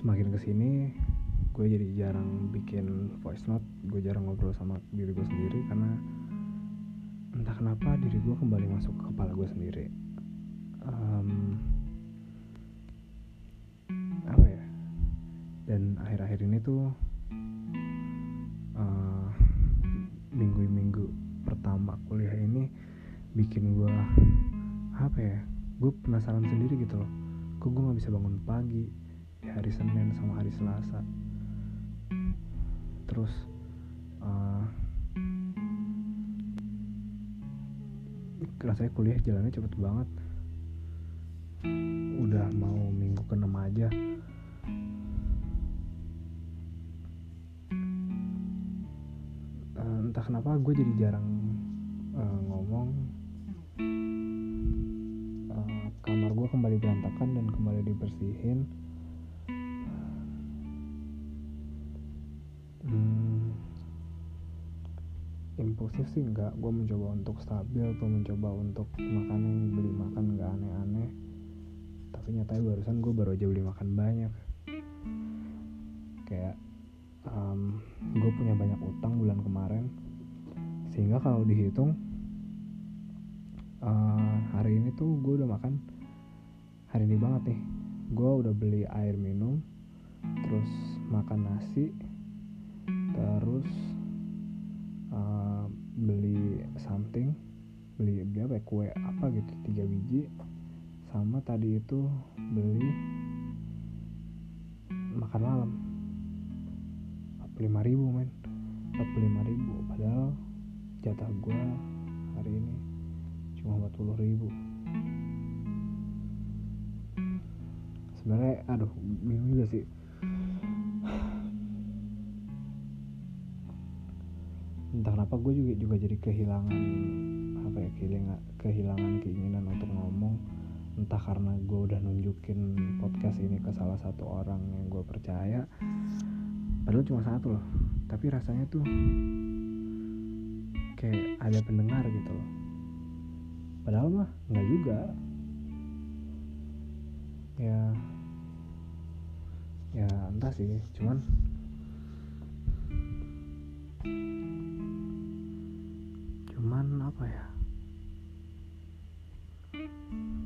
semakin ke sini gue jadi jarang bikin voice note gue jarang ngobrol sama diri gue sendiri karena entah kenapa diri gue kembali masuk ke kepala gue sendiri. Um, apa ya? Dan akhir-akhir ini tuh uh, minggu-minggu pertama kuliah ini bikin gue apa ya gue penasaran sendiri gitu loh. Kok gue nggak bisa bangun pagi di hari Senin sama hari Selasa. Terus uh, rasanya kuliah jalannya cepet banget. Udah mau minggu ke aja. Uh, entah kenapa gue jadi jarang uh, ngomong. Uh, kamar gue kembali berantakan dan kembali dibersihin impulsif sih enggak. Gue mencoba untuk stabil gue mencoba untuk makan yang beli makan nggak aneh-aneh. Tapi nyatanya barusan gue baru aja beli makan banyak. Kayak um, gue punya banyak utang bulan kemarin. Sehingga kalau dihitung uh, hari ini tuh gue udah makan hari ini banget nih. Gue udah beli air minum terus makan nasi terus uh, beli something beli apa ya kue apa gitu tiga biji. Sama tadi itu beli makan malam. 45 ribu men. 45 ribu. Padahal jatah gue hari ini cuma 40 ribu. Sebenarnya aduh bingung juga sih entah kenapa gue juga juga jadi kehilangan apa ya kehilangan kehilangan keinginan untuk ngomong. Entah karena gue udah nunjukin podcast ini ke salah satu orang yang gue percaya. Padahal cuma satu loh. Tapi rasanya tuh kayak ada pendengar gitu loh. Padahal mah nggak juga. Ya ya entah sih. Cuman apa ya?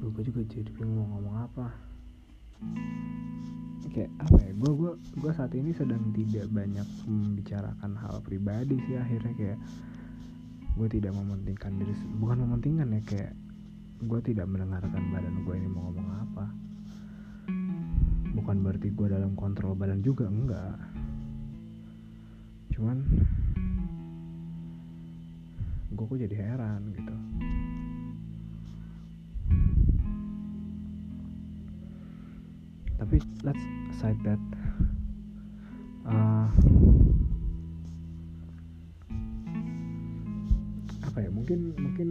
Gue juga jadi bingung mau ngomong apa. Kayak apa ya gue gue gue saat ini sedang tidak banyak membicarakan hal pribadi sih akhirnya kayak gue tidak mementingkan diri bukan mementingkan ya kayak gue tidak mendengarkan badan gue ini mau ngomong apa. Bukan berarti gue dalam kontrol badan juga enggak. Cuman gue kok jadi heran gitu. Tapi let's side that. Uh, apa ya mungkin mungkin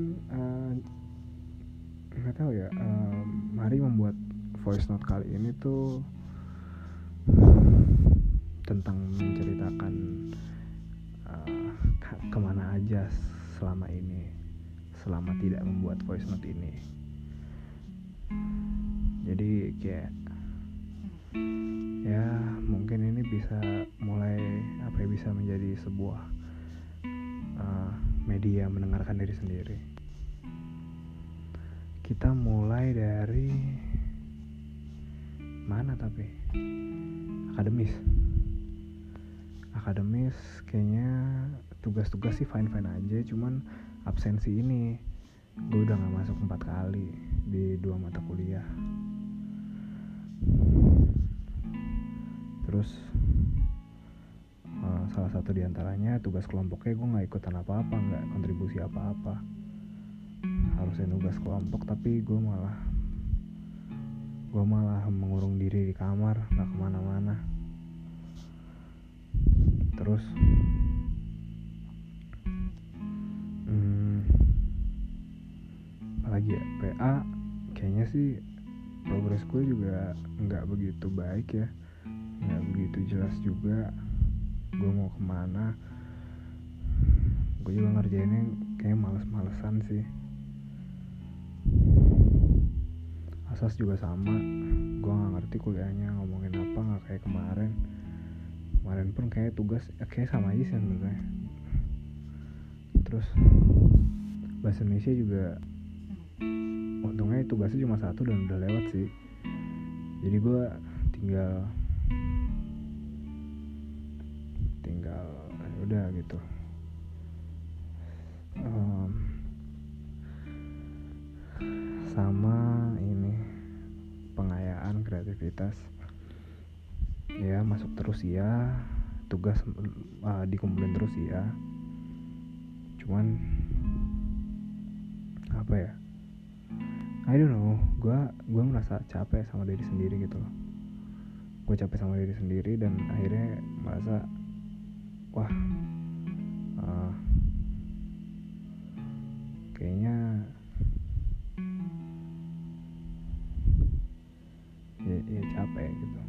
nggak uh, tahu ya uh, mari membuat voice note kali ini tuh tentang menceritakan uh, ke mana aja selama ini selama tidak membuat voice note ini. Jadi kayak ya mungkin ini bisa mulai apa ya bisa menjadi sebuah uh, media mendengarkan diri sendiri. Kita mulai dari mana tapi? Akademis. Akademis kayaknya tugas-tugas sih fine fine aja cuman absensi ini gue udah gak masuk empat kali di dua mata kuliah. Terus uh, salah satu di antaranya tugas kelompoknya gue nggak ikutan apa-apa nggak kontribusi apa-apa. Harusnya tugas kelompok tapi gue malah gue malah mengurung diri di kamar nggak ke mana-mana. Terus apalagi ya. PA kayaknya sih progres gue juga nggak begitu baik ya. Nggak begitu jelas juga gue mau ke mana. Gue juga ngerjainnya kayak males-malesan sih. Asas juga sama. Gue nggak ngerti kuliahnya ngomongin apa nggak kayak kemarin. Kemarin pun kayak tugas ya kayak sama aja sih sebenarnya. Terus bahasa Indonesia juga untungnya tugasnya cuma satu dan udah lewat sih. Jadi gue tinggal tinggal ya udah gitu. Um, sama ini pengayaan kreativitas. Ya masuk terus ya tugas uh, dikumpulin terus ya cuman apa ya I don't know. Gue gue merasa capek sama diri sendiri gitu loh. Gue capek sama diri sendiri dan akhirnya merasa wah uh, kayaknya ya, ya capek gitu.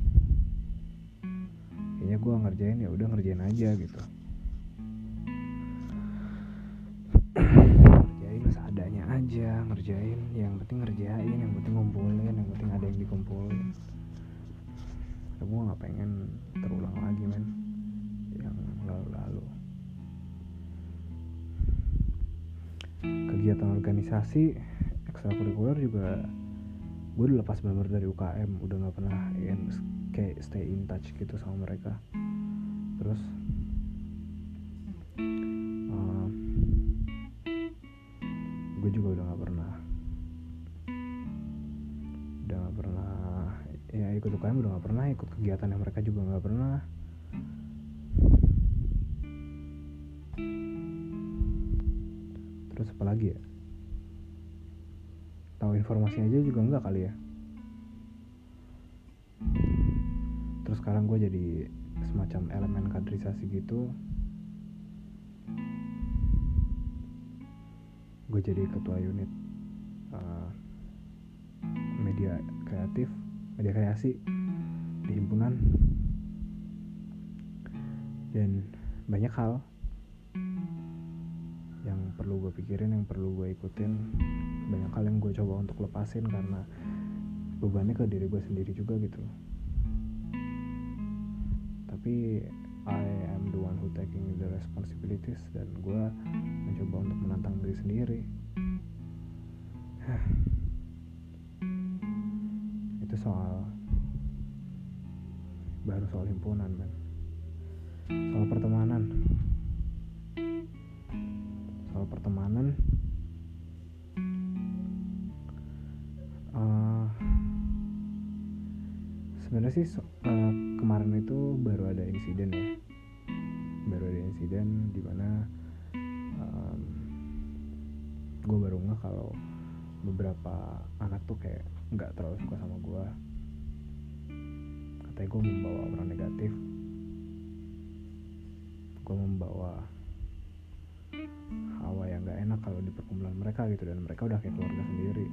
Kayaknya gue ngerjain ya udah ngerjain aja gitu ngerjain yang penting ngerjain yang penting ngumpulin yang penting ada yang dikumpulin. Gue nggak pengen terulang lagi men. Yang lalu-lalu. Kegiatan organisasi ekstrakurikuler juga gue udah lepas bener dari UKM udah nggak pernah in, kayak stay in touch gitu sama mereka. Terus UKM udah nggak pernah ikut kegiatan yang mereka juga nggak pernah. Terus apa lagi ya? Tahu informasi aja juga enggak kali ya? Terus sekarang gue jadi semacam elemen kaderisasi gitu. Gue jadi ketua unit uh, media kreatif media kreasi di himpunan. Dan banyak hal yang perlu gue pikirin yang perlu gue ikutin. Banyak hal yang gue coba untuk lepasin karena bebannya ke diri gue sendiri juga gitu. Tapi I am the one who taking the responsibilities dan gue mencoba untuk menantang diri sendiri itu soal baru soal himpunan man soal pertemanan. Soal pertemanan. Uh, sebenarnya sih so, uh, kemarin itu baru ada insiden ya. Baru ada insiden di mana um, gue baru nggak kalau beberapa anak tuh kayak nggak terlalu suka sama gue katanya gue membawa orang negatif. Gue membawa hawa yang gak enak kalau di perkumpulan mereka gitu dan mereka udah kayak keluarga sendiri.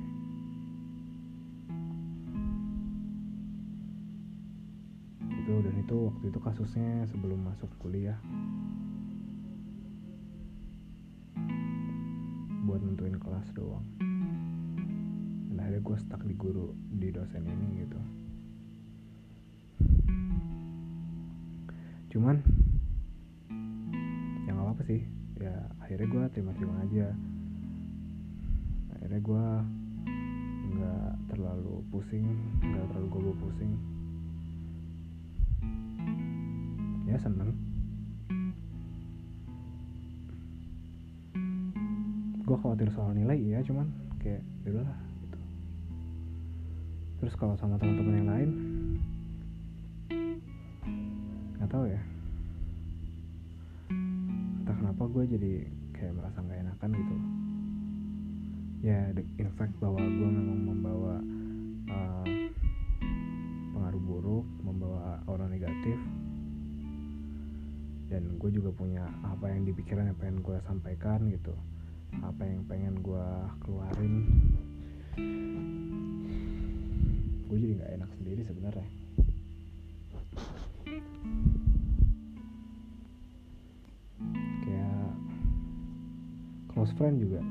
Itu dan itu waktu itu kasusnya sebelum masuk kuliah. Buat nentuin kelas doang akhirnya gue stuck di guru di dosen ini gitu. Cuman ya nggak apa sih. Ya akhirnya gue terima-terima aja. Akhirnya gue nggak terlalu pusing nggak terlalu gue pusing. Ya seneng. Gue khawatir soal nilai iya cuman kayak yaudah lah gitu terus kalau sama teman-teman yang lain? Nggak tahu ya. Entah kenapa gue jadi kayak merasa nggak enakan gitu. Ya in fact bahwa gue memang membawa uh, pengaruh buruk membawa aura negatif. Dan gue juga punya apa yang dipikiran yang pengen gue sampaikan gitu. Apa yang pengen gue keluarin gue jadi nggak enak sendiri sebenarnya. Kayak close friend juga.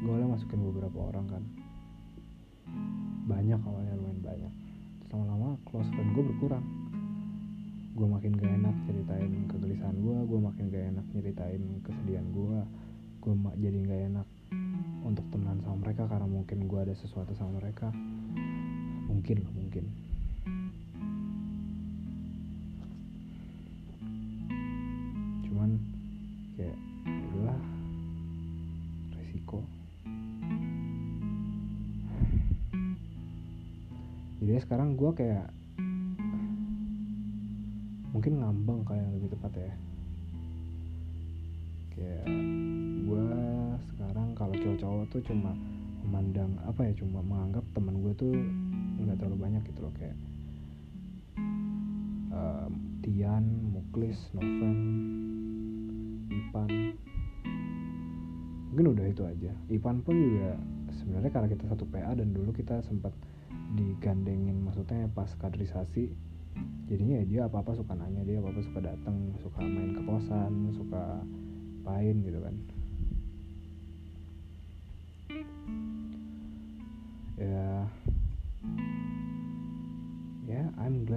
Gue lah masukin beberapa orang kan. Banyak awalnya lumayan banyak. Lama-lama close friend gue berkurang. Gue makin gak enak ceritain kegelisahan gue gue makin gak enak nyeritain kesedihan gue gue jadi gak enak untuk temenan sama mereka karena mungkin gue ada sesuatu sama mereka. Mungkin mungkin. Cuman kayak ya udahlah resiko. Jadi sekarang gue kayak mungkin ngambang kayak lebih tepat ya. Kayak kalau cowok-cowok tuh cuma memandang apa ya cuma menganggap teman gue tuh nggak terlalu banyak gitu loh kayak um, Tian, Muklis, Noven, Ipan. Mungkin udah itu aja. Ipan pun juga sebenarnya karena kita satu PA dan dulu kita sempat digandengin maksudnya pas kaderisasi jadinya ya dia apa apa suka nanya dia apa apa suka datang suka main ke kosan suka main gitu kan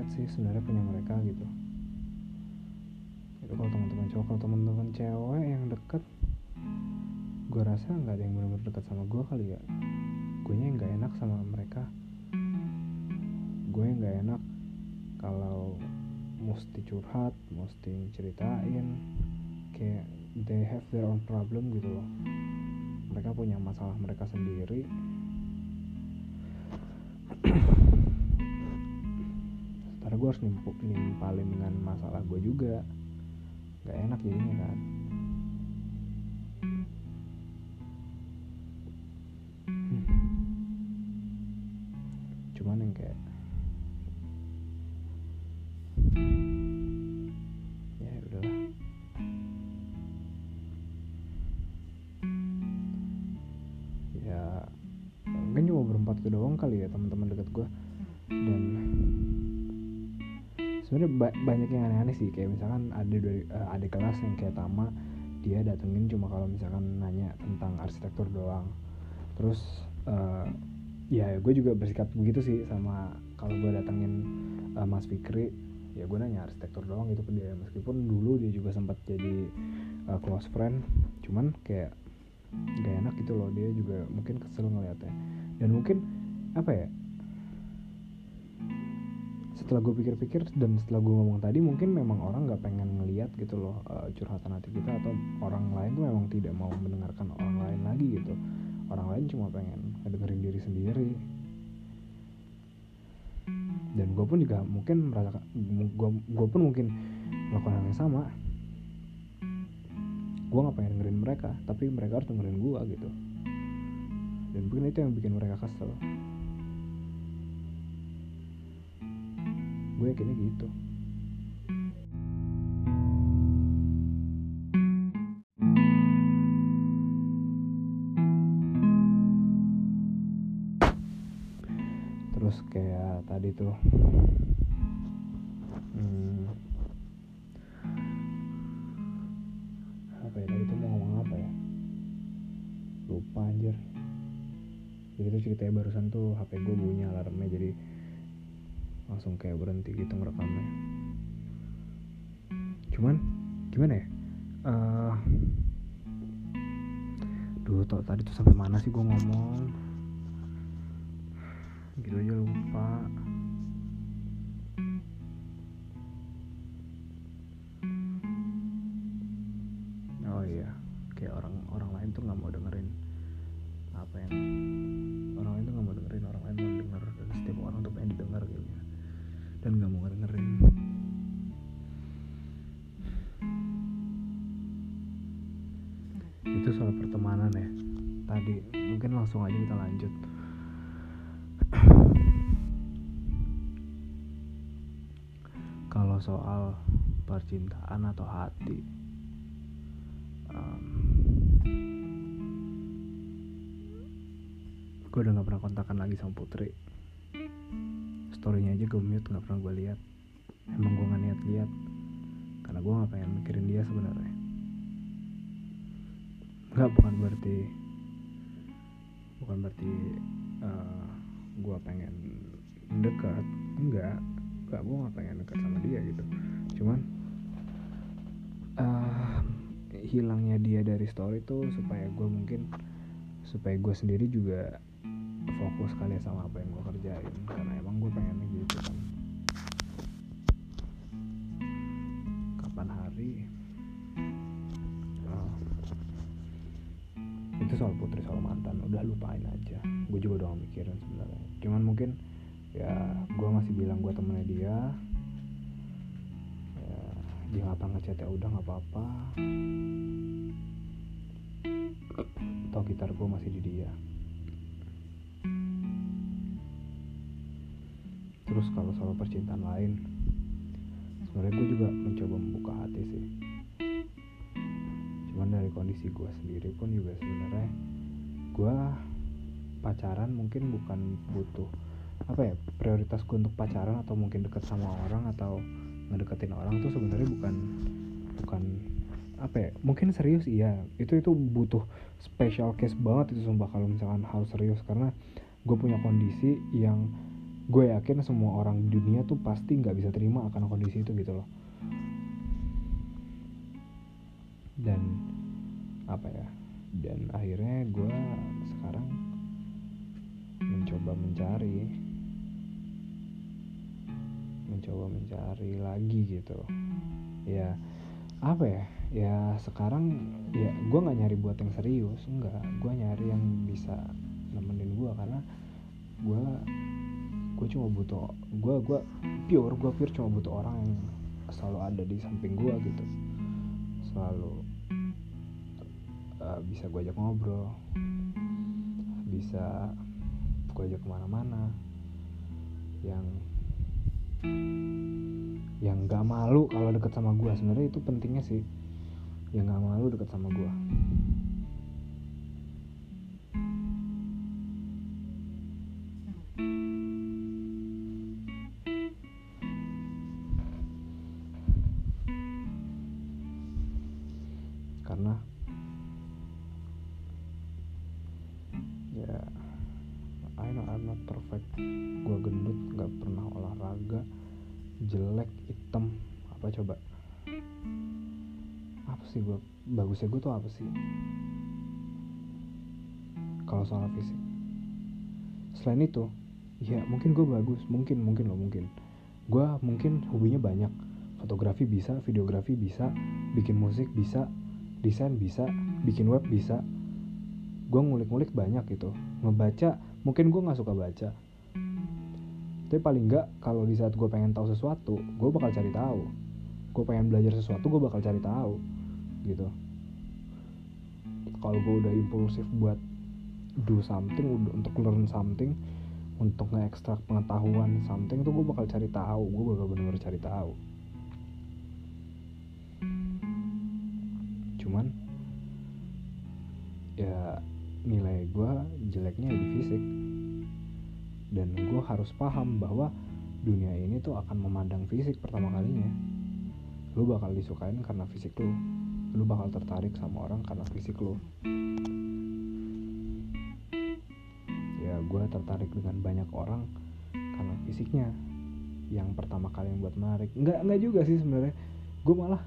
Sih sebenarnya punya mereka gitu. Itu kalau teman-teman cowok kalau teman-teman cewek yang deket gue rasa nggak ada yang benar-benar dekat sama gue kali ya. Gue nya nggak enak sama mereka. Gue nggak enak kalau mesti curhat mesti ceritain kayak they have their own problem gitu loh. Mereka punya masalah mereka sendiri sementara gue harus nimpuk nimpalin dengan masalah gue juga. Gak enak jadinya kan banyak yang aneh-aneh sih. Kayak misalkan ada dari uh, ada kelas yang kayak Tama dia datengin cuma kalau misalkan nanya tentang arsitektur doang. Terus uh, ya gue juga bersikap begitu sih sama kalau gue datengin uh, Mas Fikri ya gue nanya arsitektur doang gitu ke dia. Meskipun dulu dia juga sempat jadi uh, close friend cuman kayak gak enak gitu loh. Dia juga mungkin kesel ngeliatnya. Dan mungkin apa ya setelah gue pikir-pikir dan setelah gue ngomong tadi mungkin memang orang nggak pengen ngeliat gitu loh uh, curhatan hati kita atau orang lain tuh memang tidak mau mendengarkan orang lain lagi gitu. Orang lain cuma pengen ngedengerin diri sendiri. Dan gue pun juga mungkin merasa gue pun mungkin melakukan hal yang sama. Gue nggak pengen dengerin mereka tapi mereka harus dengerin gue gitu. Dan mungkin itu yang bikin mereka kesel gue yakinnya gitu. Terus kayak tadi tuh hmm, apa ya tadi tuh mau ngomong apa ya? Lupa anjir. Jadi tuh ceritanya barusan tuh HP gue bunyi alarmnya jadi langsung kayak berhenti gitu ngerekamnya. Cuman gimana ya? Uh, duh tadi tuh sampai mana sih gue ngomong langsung aja kita lanjut. Kalau soal percintaan atau hati um, gue udah gak pernah kontakan lagi sama Putri. Storynya aja gue mute gak pernah gue lihat. Emang gue gak niat lihat karena gue gak pengen mikirin dia sebenarnya. Nggak bukan berarti gitu. Cuman uh, hilangnya dia dari story tuh supaya gue mungkin supaya gue sendiri juga fokus kali ya sama apa yang gue kerjain. Karena emang gue pengennya gitu kan kapan hari? Uh, itu soal putri soal mantan. Udah lupain aja. Gue juga udah mikirin sebenarnya. Cuman mungkin ya gue masih bilang gue temennya dia dia ngapa ngechat ya udah nggak apa-apa. Atau gitar gue masih di dia. Terus kalau soal percintaan lain sebenarnya gue juga mencoba membuka hati sih. Cuman dari kondisi gue sendiri pun juga sebenarnya gue pacaran mungkin bukan butuh apa ya prioritas gue untuk pacaran atau mungkin deket sama orang atau ngedeketin orang tuh sebenarnya bukan bukan apa ya mungkin serius iya. Itu itu butuh special case banget itu sumpah kalau misalkan harus serius. Karena gue punya kondisi yang gue yakin semua orang di dunia tuh pasti nggak bisa terima akan kondisi itu gitu loh. Dan apa ya dan akhirnya gue sekarang mencoba mencari mencoba mencari lagi gitu. Ya apa ya? Ya sekarang ya gue nggak nyari buat yang serius enggak gue nyari yang bisa nemenin gue karena gue gue cuma butuh gue gue pure gue pure cuma butuh orang yang selalu ada di samping gue gitu. Selalu uh, bisa gue ajak ngobrol bisa gue ajak ke mana-mana. Yang yang gak malu kalau deket sama gue sebenarnya itu pentingnya sih yang gak malu deket sama gue karena ya I know I'm not perfect. Gue gendut gak pernah olahraga jelek hitam apa coba? Apa sih gue bagusnya gue tuh apa sih? Kalau soal fisik. Selain itu ya mungkin gue bagus mungkin mungkin loh mungkin. Gue mungkin hobinya banyak. Fotografi bisa videografi bisa bikin musik bisa desain bisa bikin web bisa. Gue ngulik-ngulik banyak gitu. Ngebaca mungkin gue nggak suka baca tapi paling nggak kalau di saat gue pengen tahu sesuatu gue bakal cari tahu. Gue pengen belajar sesuatu gue bakal cari tahu gitu. Kalau gue udah impulsif buat do something untuk learn something untuk nge-extract pengetahuan something tuh gue bakal cari tahu. Gue bakal bener-bener cari tahu. Cuman ya nilai gue jeleknya di fisik dan gue harus paham bahwa dunia ini tuh akan memandang fisik pertama kalinya. Lu bakal disukain karena fisik lu. Lu bakal tertarik sama orang karena fisik lu. Ya gue tertarik dengan banyak orang karena fisiknya. Yang pertama kali yang buat menarik. Nggak nggak juga sih sebenarnya. Gue malah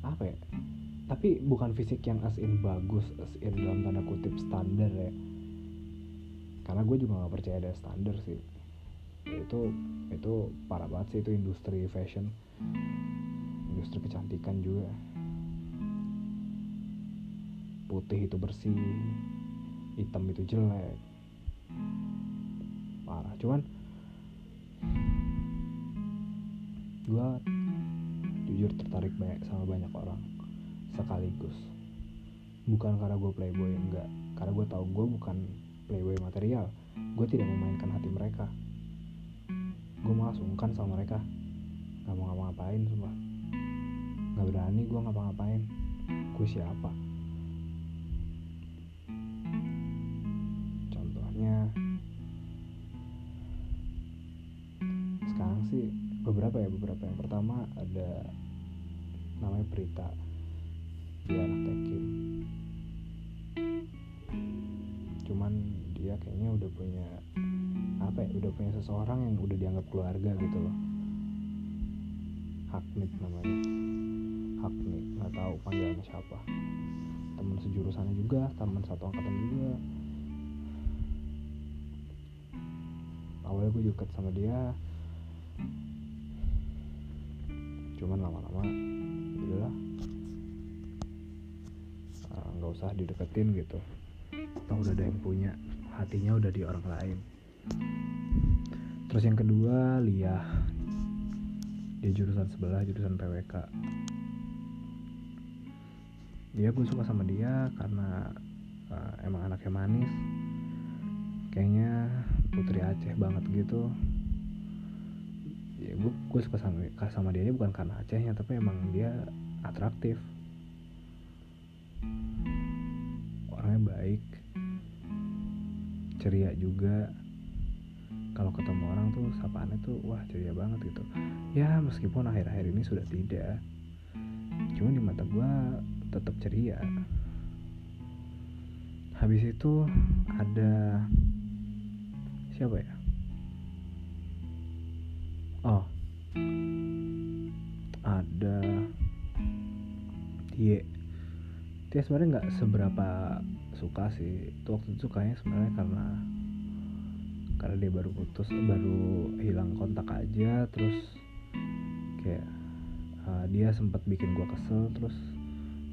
apa ya? Tapi bukan fisik yang as in bagus as in dalam tanda kutip standar ya karena gue juga nggak percaya ada standar sih. Itu itu parah banget sih itu industri fashion. Industri kecantikan juga. Putih itu bersih hitam itu jelek. Parah cuman gue jujur tertarik banyak sama banyak orang sekaligus. Bukan karena gue playboy enggak. Karena gue tahu gue bukan playboy material gue tidak memainkan hati mereka. Gue malah sungkan sama mereka. Nggak mau ngapa-ngapain semua nggak berani gue ngapa-ngapain. Gue siapa? Contohnya sekarang sih beberapa ya beberapa. Yang pertama ada namanya Prita. Dia anak tekim dia dia kayaknya udah punya apa ya udah punya seseorang yang udah dianggap keluarga gitu loh. Hakmit namanya. Hakmit nggak tahu panggilannya siapa. Teman sejurusannya juga teman satu angkatan juga. Awalnya gue deket sama dia. Cuman lama-lama udahlah. Ah, nggak usah dideketin gitu. Atau udah ada yang punya hatinya udah di orang lain. Terus yang kedua Lia. Dia jurusan sebelah jurusan PWK dia gue suka sama dia karena uh, emang anaknya manis. Kayaknya putri Aceh banget gitu. Ya gue gue suka sama sama dia bukan karena Acehnya tapi emang dia atraktif. Orangnya baik ceria juga. Kalau ketemu orang tuh sapaannya tuh wah ceria banget gitu. Ya meskipun akhir-akhir ini sudah tidak. Cuma di mata gue tetap ceria. Habis itu ada siapa ya? Oh. Ada dia dia sebenarnya nggak seberapa suka sih. Itu waktu itu kayaknya sebenarnya karena karena dia baru putus baru hilang kontak aja terus kayak uh, dia sempat bikin gue kesel terus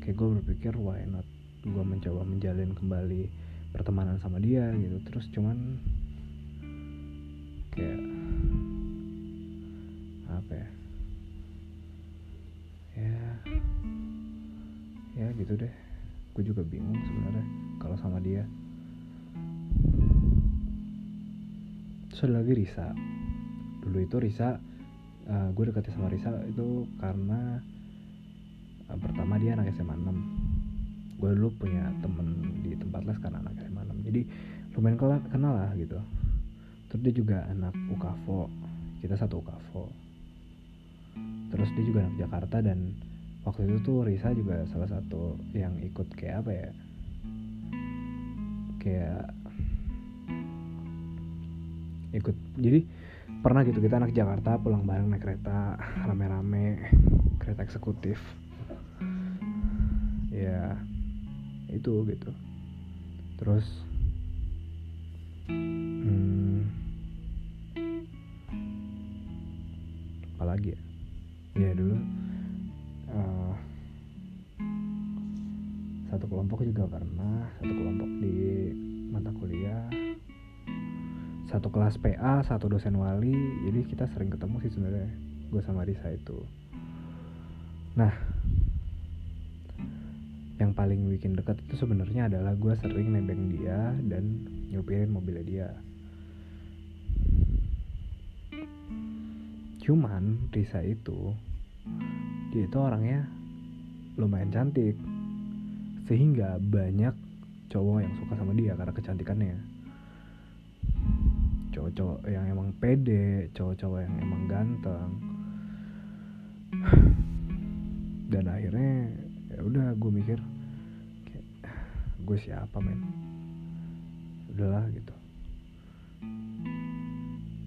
kayak gue berpikir why not gue mencoba menjalin kembali pertemanan sama dia gitu. Terus cuman kayak apa ya? Ya ya gitu deh gue juga bingung sebenarnya kalau sama dia. Terus ada lagi Risa. Dulu itu Risa uh, gue deketnya sama Risa itu karena uh, pertama dia anak SMA 6 gue dulu punya temen di tempat les karena anak SMA 6 jadi lumayan kenal lah gitu. Terus dia juga anak UKAVO kita satu UKAVO terus dia juga anak Jakarta dan waktu itu tuh Risa juga salah satu yang ikut kayak apa ya? Kayak ikut jadi pernah gitu kita anak Jakarta pulang bareng naik kereta rame-rame kereta eksekutif. Ya itu gitu. Terus hmm, apa lagi ya? Ya dulu satu kelompok juga pernah satu kelompok di mata kuliah. Satu kelas PA satu dosen wali. Jadi kita sering ketemu sih sebenarnya gue sama Risa itu. Nah yang paling bikin dekat itu sebenarnya adalah gue sering nebeng dia dan nyupirin mobilnya dia. Cuman Risa itu dia itu orangnya lumayan cantik sehingga banyak cowok yang suka sama dia karena kecantikannya. Cowok-cowok yang emang pede cowok-cowok yang emang ganteng. Dan akhirnya ya udah gue mikir kayak gue siapa men? Udahlah gitu.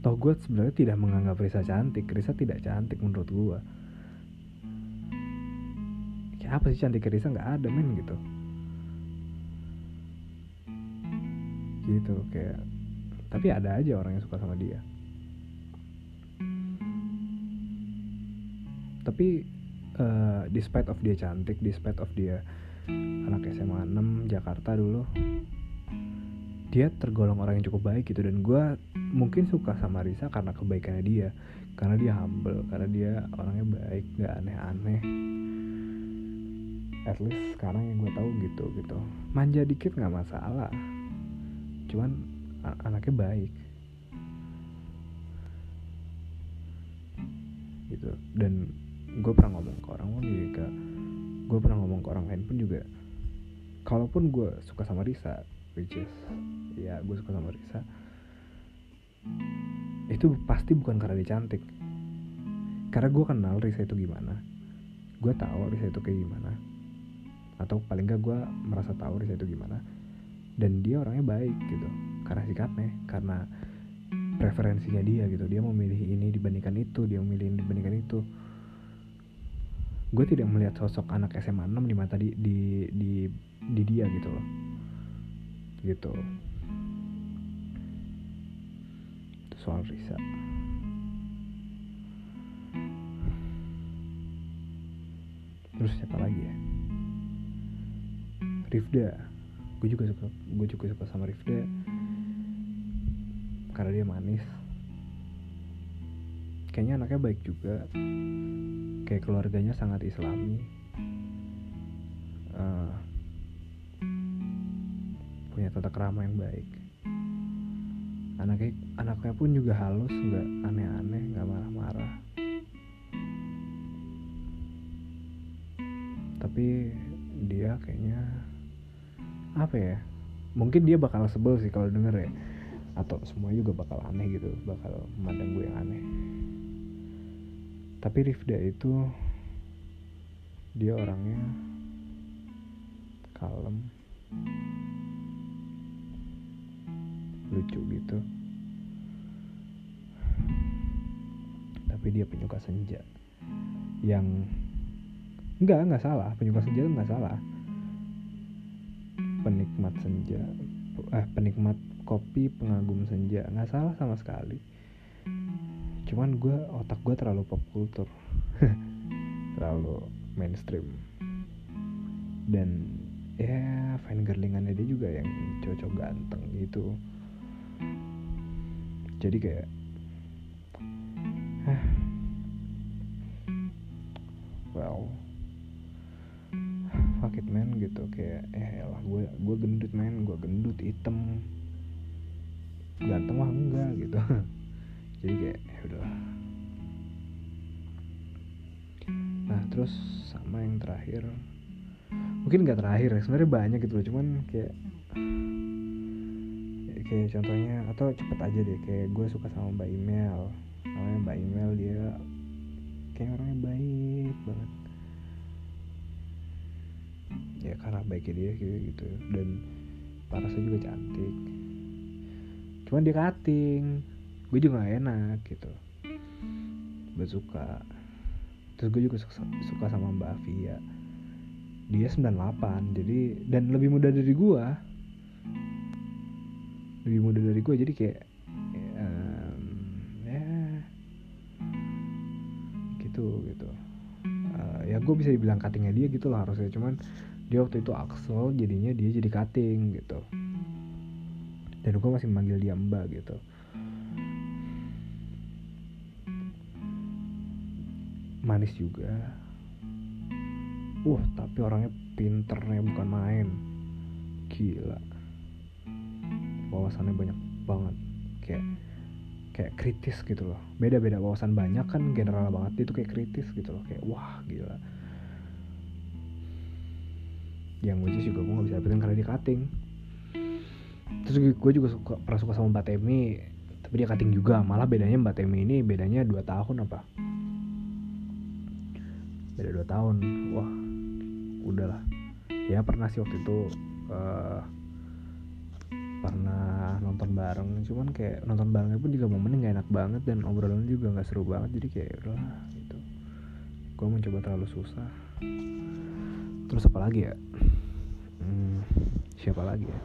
Toh gue sebenarnya tidak menganggap Risa cantik. Risa tidak cantik menurut gue apa sih cantik Risa? Nggak ada men gitu gitu kayak tapi ada aja orang yang suka sama dia. Tapi uh, despite of dia cantik despite of dia anak SMA 6 Jakarta dulu dia tergolong orang yang cukup baik gitu. Dan gue mungkin suka sama Risa karena kebaikannya dia. Karena dia humble karena dia orangnya baik gak aneh-aneh. At least sekarang yang gue tahu gitu gitu. Manja dikit nggak masalah cuman anaknya baik. Gitu. Dan gue pernah ngomong ke orang pun juga gue pernah ngomong ke orang lain pun juga kalaupun gue suka sama Risa which is ya gue suka sama Risa itu pasti bukan karena dia cantik. Karena gue kenal Risa itu gimana gue tahu Risa itu kayak gimana atau paling gak gue merasa tahu Risa itu gimana dan dia orangnya baik gitu karena sikapnya karena preferensinya dia gitu. Dia memilih ini dibandingkan itu dia memilih ini dibandingkan itu. Gue tidak melihat sosok anak SMA 6 di mata di di di, di dia gitu loh. Gitu. Itu soal Risa. Terus siapa lagi ya? Rifda gue juga suka gue juga suka sama Rifda. Karena dia manis. Kayaknya anaknya baik juga. Kayak keluarganya sangat islami. Uh, punya tata kerama yang baik. Anaknya anaknya pun juga halus nggak aneh-aneh nggak marah-marah. Tapi dia kayaknya apa ya mungkin dia bakal sebel sih kalau denger ya. Atau semua juga bakal aneh gitu bakal memandang gue yang aneh. Tapi Rifda itu dia orangnya kalem. Lucu gitu. Tapi dia penyuka senja. Yang enggak enggak salah. Penyuka senja enggak salah penikmat senja eh penikmat kopi pengagum senja. Nggak salah sama sekali. Cuman gue otak gue terlalu pop kultur. Terlalu mainstream. Dan ya fine girlingannya dia juga yang cocok ganteng gitu. Jadi kayak well fuck it man gitu kayak eh lah gue gue gendut man gue gendut hitam. Ganteng mah enggak gitu. Jadi kayak ya udahlah. Nah terus sama yang terakhir mungkin nggak terakhir ya sebenarnya banyak gitu loh cuman kayak kayak contohnya atau cepet aja deh kayak gue suka sama mbak email namanya mbak email dia kayak orangnya baik banget ya karena baiknya dia gitu gitu. Dan parasnya juga cantik. Cuman dia cutting. Gue juga gak enak gitu. Gue suka. Terus gue juga suka, suka sama Mbak Avia dia 98 jadi dan lebih muda dari gue lebih muda dari gue jadi kayak ya gitu gitu. Uh, ya gue bisa dibilang cuttingnya dia gitu lah harusnya. Cuman dia waktu itu Axel jadinya dia jadi cutting gitu. Dan gue masih manggil dia mbak gitu. Manis juga. Wah tapi orangnya pinternya bukan main. Gila. Wawasannya banyak banget. Kayak kayak kritis gitu loh. Beda beda wawasan banyak kan general banget. Itu kayak kritis gitu loh. Kayak wah gila yang which juga gue gak bisa dapetin karena dia cutting. Terus gue juga suka pernah suka sama Mbak Temi tapi dia cutting juga. Malah bedanya Mbak Temi ini bedanya 2 tahun apa? Beda dua tahun. Wah udahlah. Ya pernah sih waktu itu uh, pernah nonton bareng. Cuman kayak nonton barengnya pun juga momennya nggak enak banget dan obrolan juga nggak seru banget. Jadi kayak udah gitu. Gue mencoba terlalu susah terus apa lagi ya? Hmm, siapa lagi ya?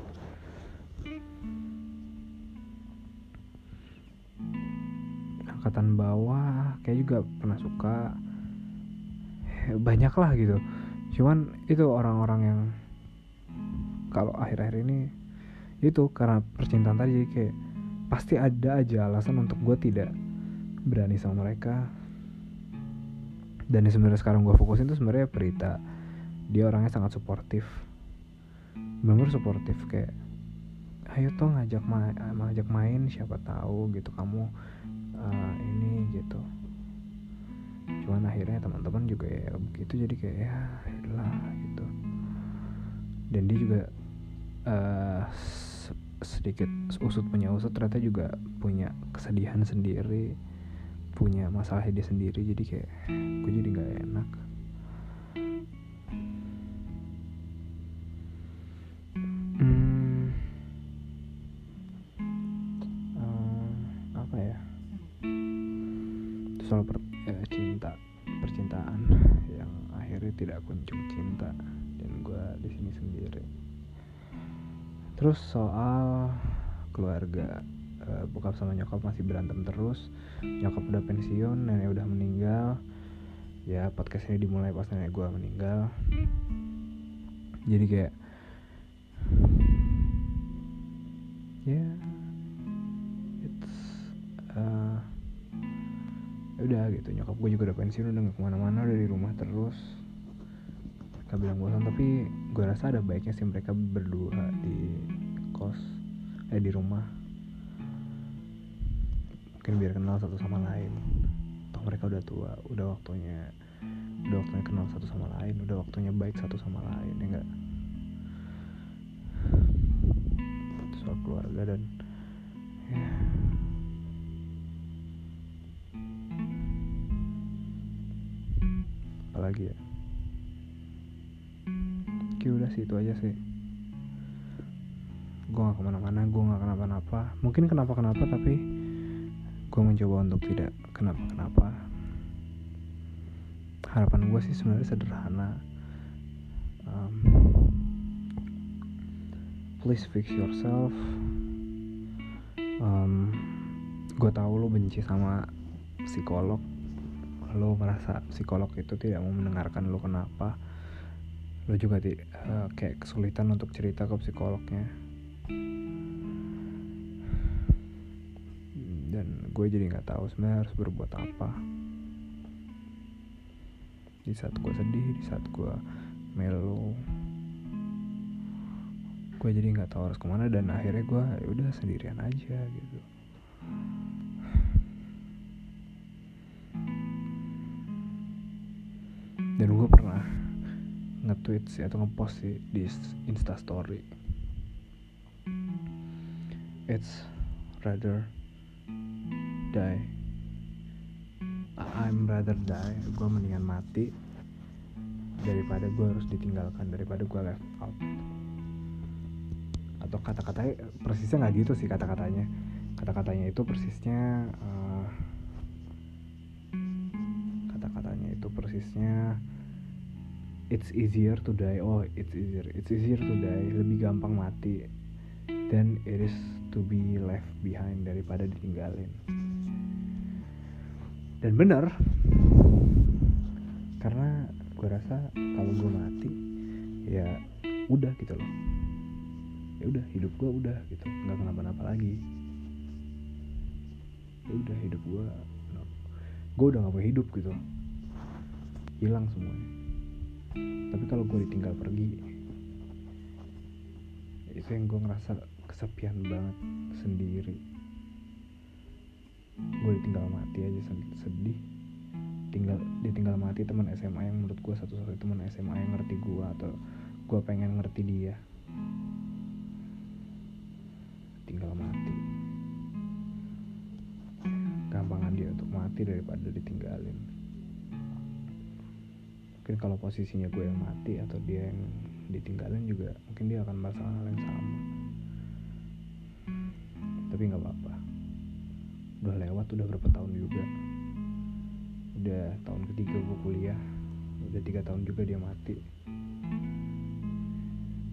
Angkatan bawah kayak juga pernah suka. Banyak lah gitu. Cuman itu orang-orang yang kalau akhir-akhir ini itu karena percintaan tadi kayak pasti ada aja alasan untuk gue tidak berani sama mereka. Dan sebenarnya sekarang gue fokusin tuh sebenarnya Prita dia orangnya sangat suportif. Benar suportif kayak ayo tuh ngajak main ngajak main siapa tahu gitu kamu uh, ini gitu. Cuman akhirnya teman-teman juga ya begitu jadi kayak ya lah gitu. Dan dia juga uh, sedikit usut punya usut ternyata juga punya kesedihan sendiri punya masalah dia sendiri jadi kayak gue jadi nggak enak terus soal keluarga uh, bokap sama nyokap masih berantem terus nyokap udah pensiun nenek udah meninggal. Ya podcast ini dimulai pas nenek gue meninggal. Jadi kayak ya yeah, it's uh, udah gitu nyokap gue juga udah pensiun udah gak ke mana-mana udah di rumah terus mereka bilang bosan tapi gue rasa ada baiknya sih mereka berdua di kos eh di rumah. Mungkin biar kenal satu sama lain. Toh mereka udah tua udah waktunya udah waktunya kenal satu sama lain udah waktunya baik satu sama lain ya enggak? Soal keluarga dan ya. Apalagi ya udah sih itu aja sih. Gue gak ke mana-mana Gue gak kenapa-napa. Mungkin kenapa-kenapa tapi Gue mencoba untuk tidak kenapa-kenapa. Harapan gue sih sebenarnya sederhana. Um, Please fix yourself. Um, Gue tahu lo benci sama psikolog. Lo merasa psikolog itu tidak mau mendengarkan lo kenapa lo juga di, uh, kayak kesulitan untuk cerita ke psikolognya. Dan gue jadi nggak tahu sebenarnya harus berbuat apa. Di saat gue sedih di saat gue melo gue jadi nggak tahu harus ke mana dan akhirnya gue ya udah sendirian aja gitu nge-tweet sih atau nge-post sih di Insta Story. It's rather die. I'm rather die. Gue mendingan mati daripada gue harus ditinggalkan daripada gue left out. Atau kata-katanya persisnya nggak gitu sih kata-katanya. Kata-katanya itu persisnya uh, kata-katanya itu persisnya it's easier to die. Oh it's easier. It's easier to die. Lebih gampang mati than it is to be left behind daripada ditinggalin. Dan benar karena gue rasa kalau gue mati ya udah gitu loh. Ya udah hidup gue udah gitu. Nggak kenapa-napa lagi. Ya udah hidup gue no. gue udah gak mau hidup gitu. Hilang semuanya tapi kalau gue ditinggal pergi itu yang gue ngerasa kesepian banget sendiri. Gue ditinggal mati aja sedih. Tinggal ditinggal mati teman SMA yang menurut gue satu-satunya teman SMA yang ngerti gue atau gue pengen ngerti dia. Tinggal mati. Gampangan dia untuk mati daripada ditinggalin mungkin kalau posisinya gue yang mati atau dia yang ditinggalin juga mungkin dia akan merasa hal yang sama. Tapi nggak apa-apa. Udah lewat udah berapa tahun juga. Udah tahun ketiga gue kuliah. Udah tiga tahun juga dia mati.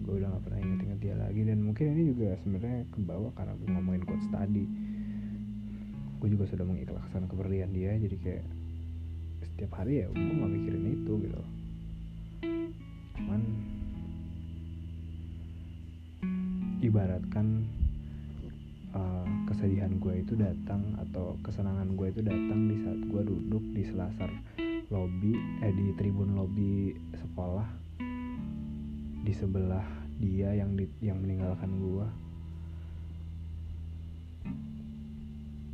Gue udah gak pernah inget-inget dia lagi. Dan mungkin ini juga sebenarnya kebawa karena gue ngomongin quote study gue juga sudah mengikhlaskan kepergian dia jadi kayak setiap hari ya gue gak mikirin itu gitu. Cuman ibaratkan uh, kesedihan gue itu datang atau kesenangan gue itu datang di saat gue duduk di selasar lobby eh di tribun lobby sekolah di sebelah dia yang di, yang meninggalkan gue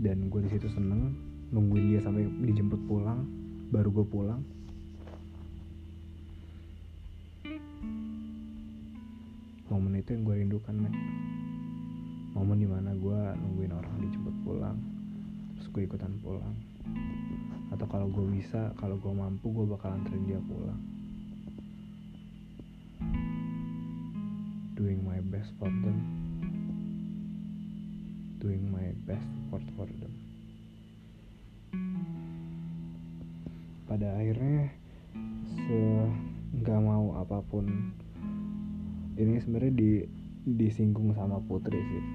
dan gue di situ seneng nungguin dia sampai dijemput pulang baru gue pulang. Momen itu yang gue rindukan men. Momen di mana gue nungguin orang dijemput pulang terus gue ikutan pulang. Atau kalau gue bisa kalau gue mampu gue bakal anterin dia pulang. Doing my best for them. Doing my best for for them pada akhirnya se nggak mau apa pun ini sebenarnya di disinggung sama Putri sih.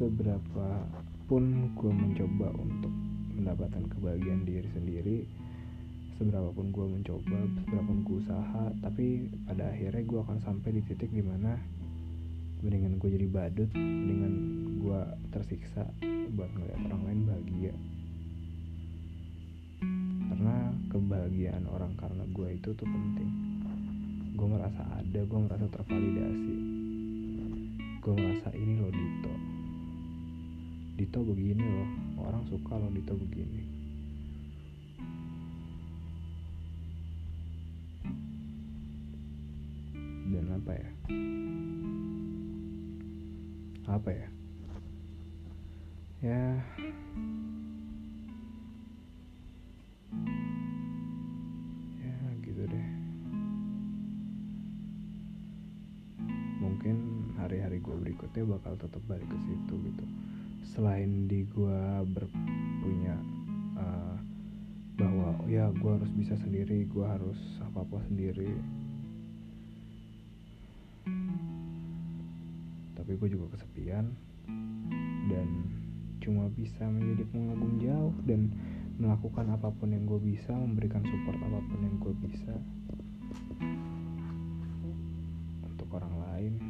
Seberapa pun gue mencoba untuk mendapatkan kebahagiaan diri sendiri seberapa pun gue mencoba seberapa pun gue usaha tapi pada akhirnya gue akan sampai di titik di mana mendingan gue jadi badut mendingan gue tersiksa buat ngeliat orang lain bahagia karena kebahagiaan orang karena gue itu tuh penting. Gue merasa ada gue merasa tervalidasi. Gue merasa ini loh Dito. Dito begini loh orang suka loh Dito begini. Dan apa ya? Apa ya? Ya berikutnya bakal tetap balik ke situ gitu. Selain di gue berpunya uh, bahwa oh ya gue harus bisa sendiri gue harus apa apa sendiri. Tapi gue juga kesepian dan cuma bisa menjadi pengagum jauh dan melakukan apa pun yang gue bisa memberikan support apa pun yang gue bisa untuk orang lain